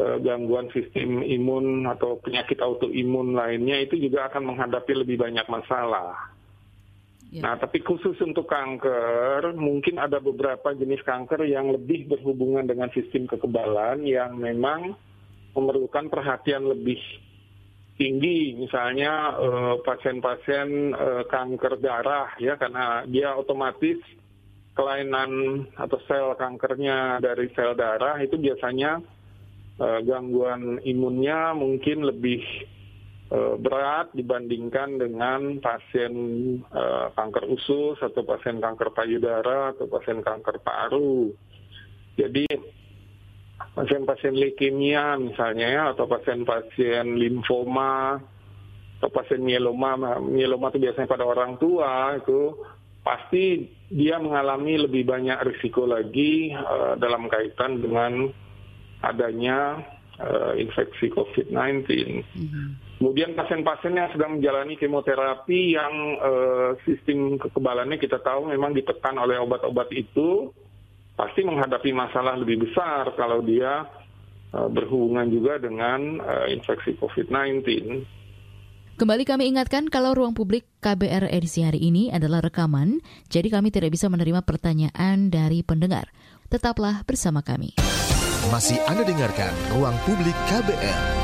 uh, gangguan sistem imun atau penyakit autoimun lainnya itu juga akan menghadapi lebih banyak masalah. Ya. Nah, tapi khusus untuk kanker, mungkin ada beberapa jenis kanker yang lebih berhubungan dengan sistem kekebalan yang memang memerlukan perhatian lebih tinggi, misalnya eh, pasien-pasien uh, kanker darah, ya, karena dia otomatis kelainan atau sel kankernya dari sel darah itu biasanya uh, gangguan imunnya mungkin lebih berat dibandingkan dengan pasien uh, kanker usus atau pasien kanker payudara atau pasien kanker paru. Jadi pasien-pasien leukemia misalnya ya atau pasien-pasien limfoma atau pasien mieloma, mieloma itu biasanya pada orang tua itu pasti dia mengalami lebih banyak risiko lagi uh, dalam kaitan dengan adanya uh, infeksi COVID-19. Mm-hmm. Kemudian pasien-pasien yang sedang menjalani kemoterapi yang uh, sistem kekebalannya kita tahu memang ditekan oleh obat-obat itu, pasti menghadapi masalah lebih besar kalau dia uh, berhubungan juga dengan uh, infeksi COVID-19. Kembali kami ingatkan kalau ruang publik KBR edisi hari ini adalah rekaman, jadi kami tidak bisa menerima pertanyaan dari pendengar. Tetaplah bersama kami. Masih Anda dengarkan Ruang Publik KBR.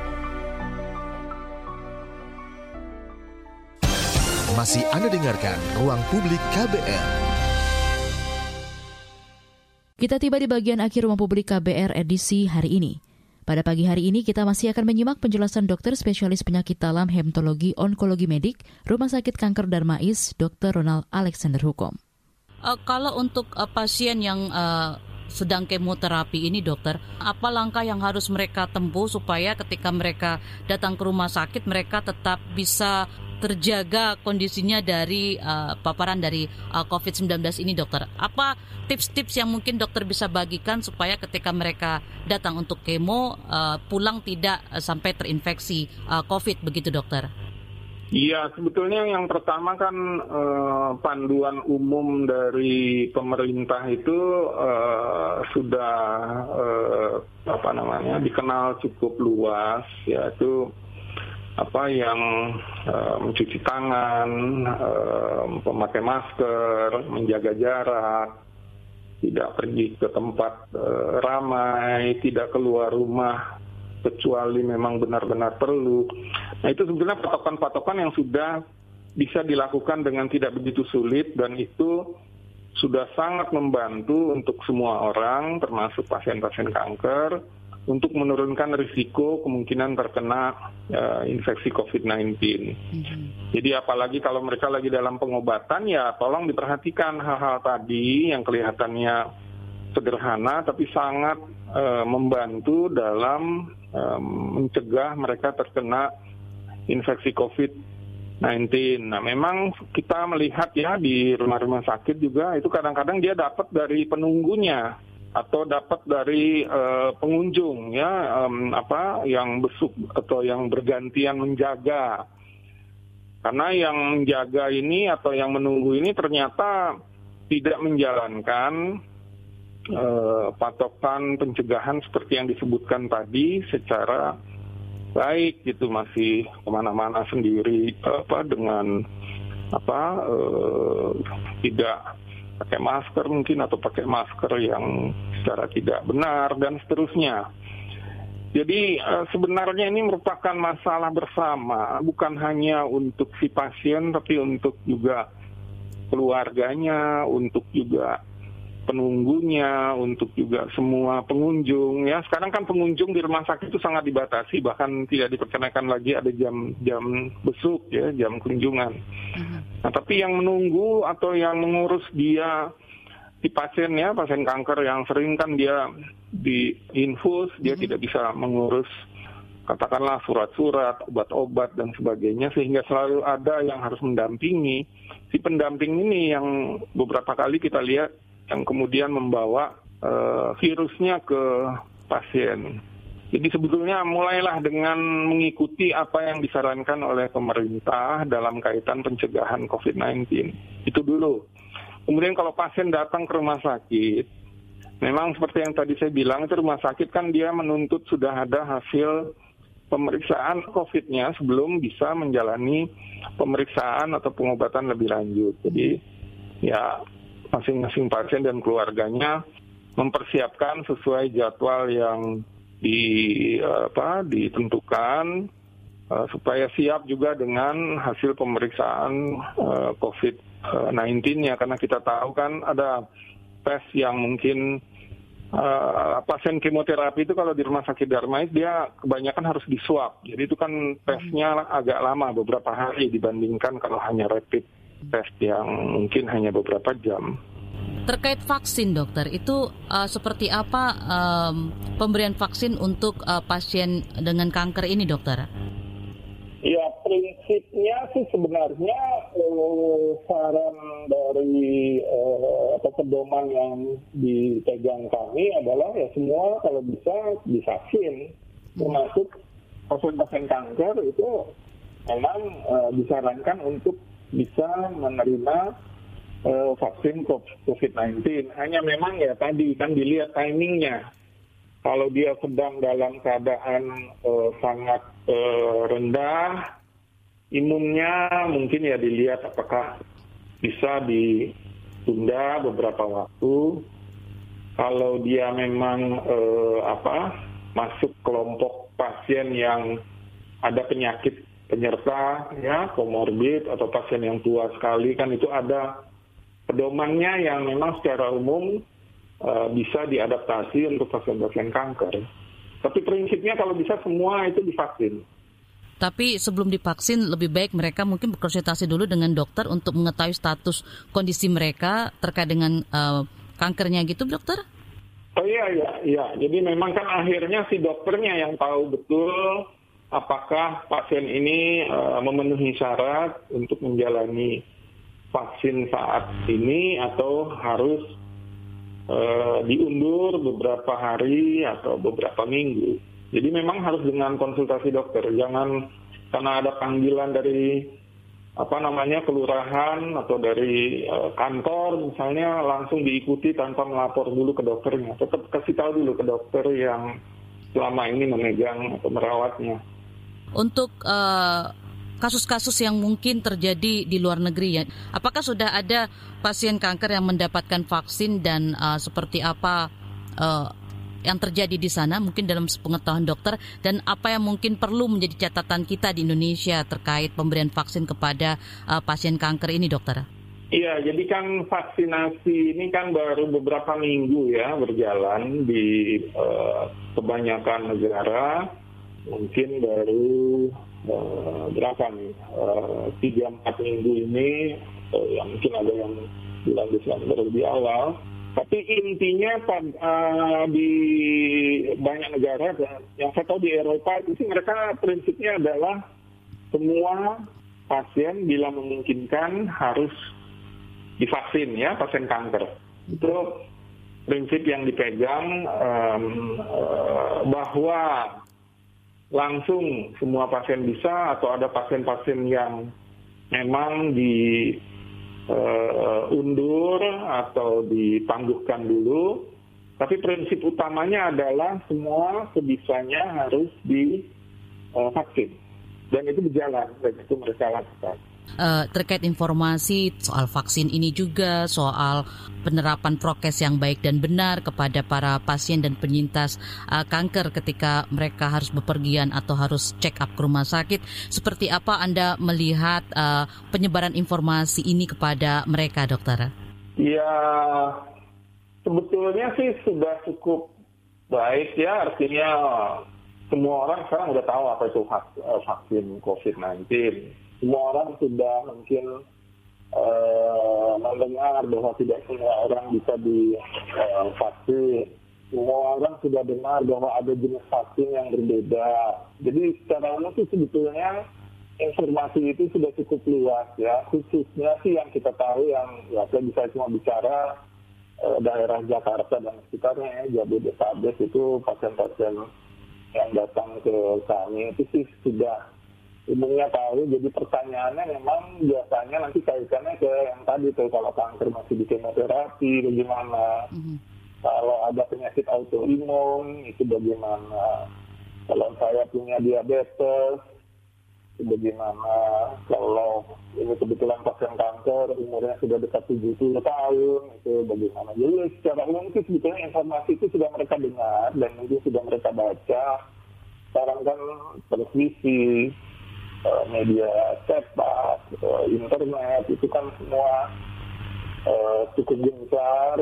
Masih Anda dengarkan Ruang Publik KBR. Kita tiba di bagian akhir Ruang Publik KBR edisi hari ini. Pada pagi hari ini kita masih akan menyimak penjelasan dokter spesialis penyakit dalam hematologi onkologi medik Rumah Sakit Kanker Darmais Dr. Ronald Alexander Hukom. Uh, kalau untuk uh, pasien yang uh, sedang kemoterapi ini dokter, apa langkah yang harus mereka tempuh supaya ketika mereka datang ke rumah sakit mereka tetap bisa terjaga kondisinya dari uh, paparan dari uh, COVID-19 ini dokter? Apa tips-tips yang mungkin dokter bisa bagikan supaya ketika mereka datang untuk kemo uh, pulang tidak sampai terinfeksi uh, COVID begitu dokter? Iya, sebetulnya yang pertama kan eh, panduan umum dari pemerintah itu eh, sudah eh, apa namanya dikenal cukup luas, yaitu apa yang uh, mencuci tangan, uh, memakai masker, menjaga jarak, tidak pergi ke tempat uh, ramai, tidak keluar rumah kecuali memang benar-benar perlu. Nah itu sebenarnya patokan-patokan yang sudah bisa dilakukan dengan tidak begitu sulit dan itu sudah sangat membantu untuk semua orang termasuk pasien-pasien kanker untuk menurunkan risiko kemungkinan terkena uh, infeksi COVID-19. Mm-hmm. Jadi apalagi kalau mereka lagi dalam pengobatan ya tolong diperhatikan hal-hal tadi yang kelihatannya sederhana tapi sangat uh, membantu dalam um, mencegah mereka terkena infeksi COVID-19. Nah, memang kita melihat ya di rumah-rumah sakit juga itu kadang-kadang dia dapat dari penunggunya atau dapat dari uh, pengunjung ya um, apa yang besuk atau yang bergantian menjaga. Karena yang menjaga ini atau yang menunggu ini ternyata tidak menjalankan uh, patokan pencegahan seperti yang disebutkan tadi secara baik gitu masih ke mana-mana sendiri apa dengan apa uh, tidak pakai masker mungkin atau pakai masker yang secara tidak benar dan seterusnya. Jadi uh, sebenarnya ini merupakan masalah bersama, bukan hanya untuk si pasien tapi untuk juga keluarganya, untuk juga penunggunya, untuk juga semua pengunjung ya. Sekarang kan pengunjung di rumah sakit itu sangat dibatasi, bahkan tidak diperkenakan lagi ada jam-jam besuk ya, jam kunjungan. Uh-huh. Nah, tapi yang menunggu atau yang mengurus dia di pasien ya, pasien kanker yang sering kan dia di infus, dia uh-huh. tidak bisa mengurus katakanlah surat-surat, obat-obat dan sebagainya sehingga selalu ada yang harus mendampingi. Si pendamping ini yang beberapa kali kita lihat yang kemudian membawa uh, virusnya ke pasien. Jadi sebetulnya mulailah dengan mengikuti apa yang disarankan oleh pemerintah dalam kaitan pencegahan COVID-19. Itu dulu. Kemudian kalau pasien datang ke rumah sakit, memang seperti yang tadi saya bilang, itu rumah sakit kan dia menuntut sudah ada hasil pemeriksaan COVID-nya sebelum bisa menjalani pemeriksaan atau pengobatan lebih lanjut. Jadi ya masing-masing pasien dan keluarganya mempersiapkan sesuai jadwal yang di apa ditentukan uh, supaya siap juga dengan hasil pemeriksaan uh, COVID-19 ya karena kita tahu kan ada tes yang mungkin uh, pasien kemoterapi itu kalau di rumah sakit Darmais dia kebanyakan harus di swab. Jadi itu kan tesnya agak lama beberapa hari dibandingkan kalau hanya rapid test yang mungkin hanya beberapa jam. Terkait vaksin, dokter, itu uh, seperti apa um, pemberian vaksin untuk uh, pasien dengan kanker ini, dokter? Ya, prinsipnya sih sebenarnya uh, saran dari uh, atau pedoman yang dipegang kami adalah ya semua kalau bisa divaksin, termasuk pasien-pasien kanker itu memang uh, disarankan untuk bisa menerima uh, vaksin COVID-19. Hanya memang ya tadi kan dilihat timingnya. Kalau dia sedang dalam keadaan uh, sangat uh, rendah, imunnya mungkin ya dilihat apakah bisa ditunda beberapa waktu. Kalau dia memang uh, apa masuk kelompok pasien yang ada penyakit penyerta ya komorbid atau pasien yang tua sekali kan itu ada pedomannya yang memang secara umum uh, bisa diadaptasi untuk pasien-pasien kanker. Tapi prinsipnya kalau bisa semua itu divaksin. Tapi sebelum divaksin lebih baik mereka mungkin berkonsultasi dulu dengan dokter untuk mengetahui status kondisi mereka terkait dengan uh, kankernya gitu, dokter? Oh iya iya iya. Jadi memang kan akhirnya si dokternya yang tahu betul apakah pasien ini uh, memenuhi syarat untuk menjalani vaksin saat ini atau harus uh, diundur beberapa hari atau beberapa minggu. Jadi memang harus dengan konsultasi dokter, jangan karena ada panggilan dari apa namanya kelurahan atau dari uh, kantor misalnya langsung diikuti tanpa melapor dulu ke dokternya. Tetap kasih tahu dulu ke dokter yang selama ini memegang atau merawatnya. Untuk uh, kasus-kasus yang mungkin terjadi di luar negeri ya. Apakah sudah ada pasien kanker yang mendapatkan vaksin dan uh, seperti apa uh, yang terjadi di sana mungkin dalam pengetahuan dokter dan apa yang mungkin perlu menjadi catatan kita di Indonesia terkait pemberian vaksin kepada uh, pasien kanker ini dokter? Iya, jadi kan vaksinasi ini kan baru beberapa minggu ya berjalan di uh, kebanyakan negara, mungkin baru uh, berapa nih? Uh, tiga empat minggu ini uh, yang mungkin ada yang bulan Desember lebih awal. Tapi intinya uh, di banyak negara yang saya tahu di Eropa itu sih mereka prinsipnya adalah semua pasien bila memungkinkan harus divaksin ya pasien kanker. Itu prinsip yang dipegang um, uh, bahwa langsung semua pasien bisa atau ada pasien-pasien yang memang eh, uh, atau ditangguhkan dulu. Tapi prinsip utamanya adalah semua sebisanya harus divaksin. Uh, dan itu berjalan, dan itu mereka lakukan uh, terkait informasi soal vaksin ini juga, soal penerapan prokes yang baik dan benar kepada para pasien dan penyintas uh, kanker ketika mereka harus bepergian atau harus check up ke rumah sakit. Seperti apa Anda melihat uh, penyebaran informasi ini kepada mereka, dokter? Ya, sebetulnya sih sudah cukup baik ya, artinya semua orang sekarang udah tahu apa itu vaksin COVID-19 semua orang sudah mungkin uh, mendengar bahwa tidak semua orang bisa divaksin. Uh, semua orang sudah dengar bahwa ada jenis vaksin yang berbeda. Jadi secara umum sih sebetulnya informasi itu sudah cukup luas ya. Khususnya sih yang kita tahu yang ya saya bisa cuma bicara uh, daerah Jakarta dan sekitarnya ya, Jabodetabek itu pasien-pasien yang datang ke kami itu sih sudah umumnya tahu. Jadi pertanyaannya memang biasanya nanti kaitannya ke yang tadi tuh kalau kanker masih di kemoterapi bagaimana. Mm-hmm. Kalau ada penyakit autoimun itu bagaimana. Kalau saya punya diabetes itu bagaimana. Kalau ini kebetulan pasien kanker umurnya sudah dekat 70 tahun itu bagaimana. Jadi secara umum itu sebetulnya informasi itu sudah mereka dengar dan mungkin sudah mereka baca. Sekarang kan televisi, Eh, media cetak, eh, internet itu kan semua uh, cukup gencar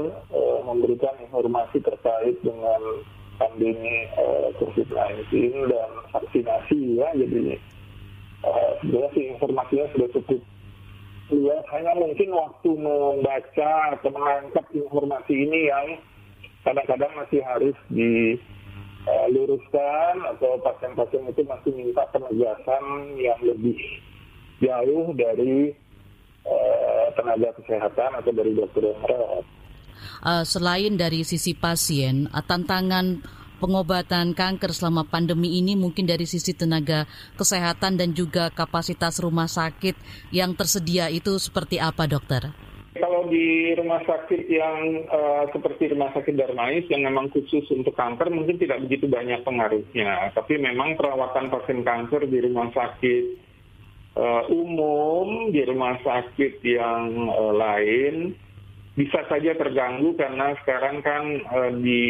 memberikan informasi terkait dengan pandemi uh, COVID-19 dan vaksinasi ya. Jadi sebenarnya sih informasinya sudah cukup luas. Hanya mungkin waktu membaca atau menangkap informasi ini yang kadang-kadang masih harus diluruskan atau pasien-pasien itu masih minta penegasan yang lebih jauh dari uh, tenaga kesehatan atau dari dokter yang merawat. Uh, selain dari sisi pasien, uh, tantangan pengobatan kanker selama pandemi ini mungkin dari sisi tenaga kesehatan dan juga kapasitas rumah sakit yang tersedia itu seperti apa dokter? Kalau di rumah sakit yang uh, seperti rumah sakit Darmais yang memang khusus untuk kanker mungkin tidak begitu banyak pengaruhnya. Tapi memang perawatan pasien kanker di rumah sakit uh, umum di rumah sakit yang uh, lain bisa saja terganggu karena sekarang kan uh, di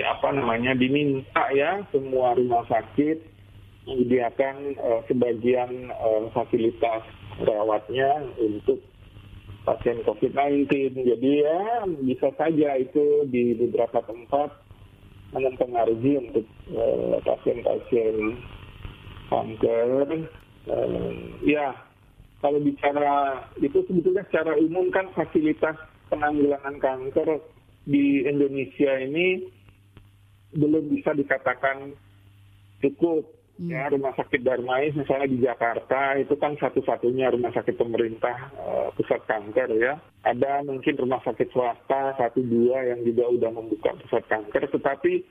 apa namanya diminta ya semua rumah sakit menyediakan uh, sebagian uh, fasilitas rawatnya untuk pasien COVID-19. Jadi ya bisa saja itu di beberapa tempat mempengaruhi untuk pasien-pasien kanker uh, ya kalau bicara itu sebetulnya secara umum kan fasilitas penanggulangan kanker di Indonesia ini belum bisa dikatakan cukup hmm. ya rumah sakit Darmais misalnya di Jakarta itu kan satu-satunya rumah sakit pemerintah uh, pusat kanker ya ada mungkin rumah sakit swasta satu dua yang juga udah membuka pusat kanker tetapi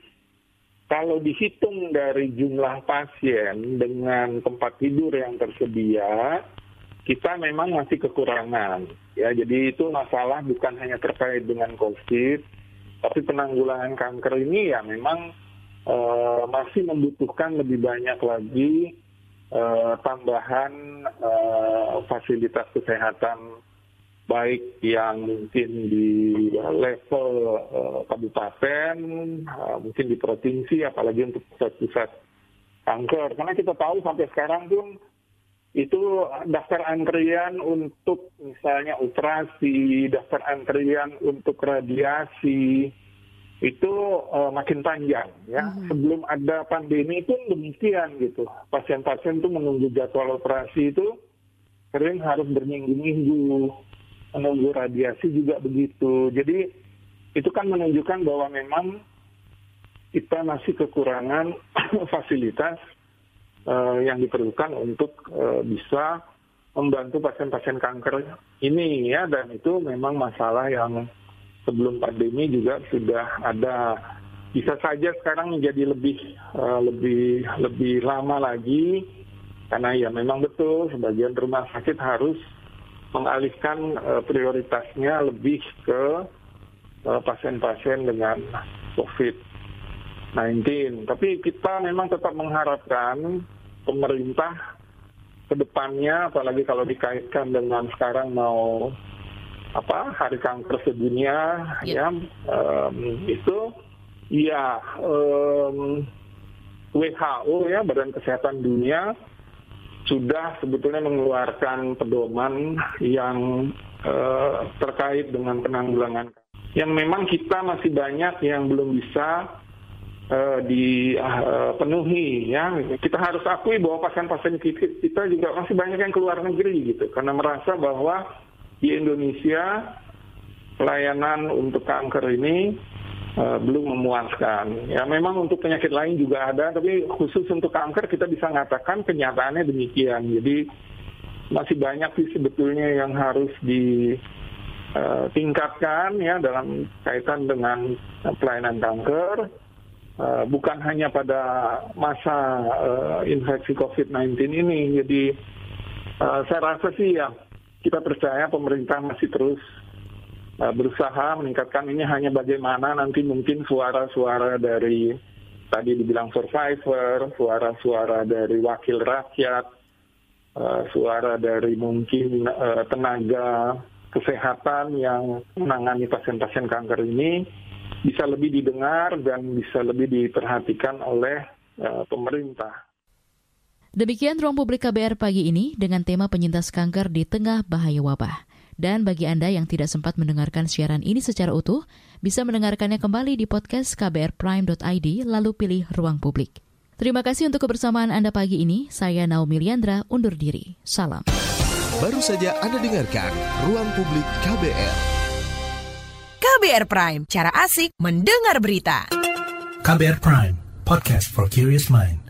kalau dihitung dari jumlah pasien dengan tempat tidur yang tersedia, kita memang masih kekurangan. Ya, jadi itu masalah bukan hanya terkait dengan COVID, tapi penanggulangan kanker ini ya memang uh, masih membutuhkan lebih banyak lagi uh, tambahan uh, fasilitas kesehatan baik yang mungkin di level uh, kabupaten, uh, mungkin di provinsi, apalagi untuk pusat-pusat kanker. Karena kita tahu sampai sekarang pun itu daftar antrian untuk misalnya operasi, daftar antrian untuk radiasi itu uh, makin panjang ya. Mm -hmm. Sebelum ada pandemi pun demikian gitu. Pasien-pasien itu menunggu jadwal operasi itu sering harus berminggu-minggu menunggu radiasi juga begitu. Jadi itu kan menunjukkan bahwa memang kita masih kekurangan fasilitas uh, yang diperlukan untuk uh, bisa membantu pasien-pasien kanker ini ya dan itu memang masalah yang sebelum pandemi juga sudah ada bisa saja sekarang menjadi lebih uh, lebih lebih lama lagi karena ya memang betul sebagian rumah sakit harus mengalihkan uh, prioritasnya lebih ke uh, pasien-pasien dengan COVID-19. Tapi kita memang tetap mengharapkan pemerintah ke depannya, apalagi kalau dikaitkan dengan sekarang mau apa hari kanker sedunia, yeah. ya um, itu ya um, WHO ya Badan Kesehatan Dunia sudah sebetulnya mengeluarkan pedoman yang uh, terkait dengan penanggulangan yang memang kita masih banyak yang belum bisa uh, dipenuhi ya. Kita harus akui bahwa pasien-pasien kita juga masih banyak yang keluar negeri gitu. Karena merasa bahwa di Indonesia pelayanan untuk kanker ini uh, belum memuaskan. Ya memang untuk penyakit lain juga ada, tapi khusus untuk kanker kita bisa mengatakan kenyataannya demikian. Jadi masih banyak sih sebetulnya yang harus ditingkatkan uh, ya dalam kaitan dengan pelayanan kanker. Uh, bukan hanya pada masa infeksi COVID-19 ini. Jadi saya rasa sih ya kita percaya pemerintah masih terus uh, berusaha meningkatkan ini hanya bagaimana nanti mungkin suara-suara dari tadi dibilang survivor, suara-suara dari wakil rakyat, uh, suara dari mungkin uh, tenaga kesehatan yang menangani pasien-pasien kanker ini bisa lebih didengar dan bisa lebih diperhatikan oleh uh, pemerintah. Demikian ruang publik KBR pagi ini dengan tema penyintas kanker di tengah bahaya wabah. Dan bagi Anda yang tidak sempat mendengarkan siaran ini secara utuh, bisa mendengarkannya kembali di podcast kbrprime.id lalu pilih ruang publik. Terima kasih untuk kebersamaan Anda pagi ini. Saya Naomi Liandra undur diri. Salam. Baru saja Anda dengarkan Ruang Publik KBR. KBR Prime, cara asik mendengar berita. KBR Prime, podcast for curious mind.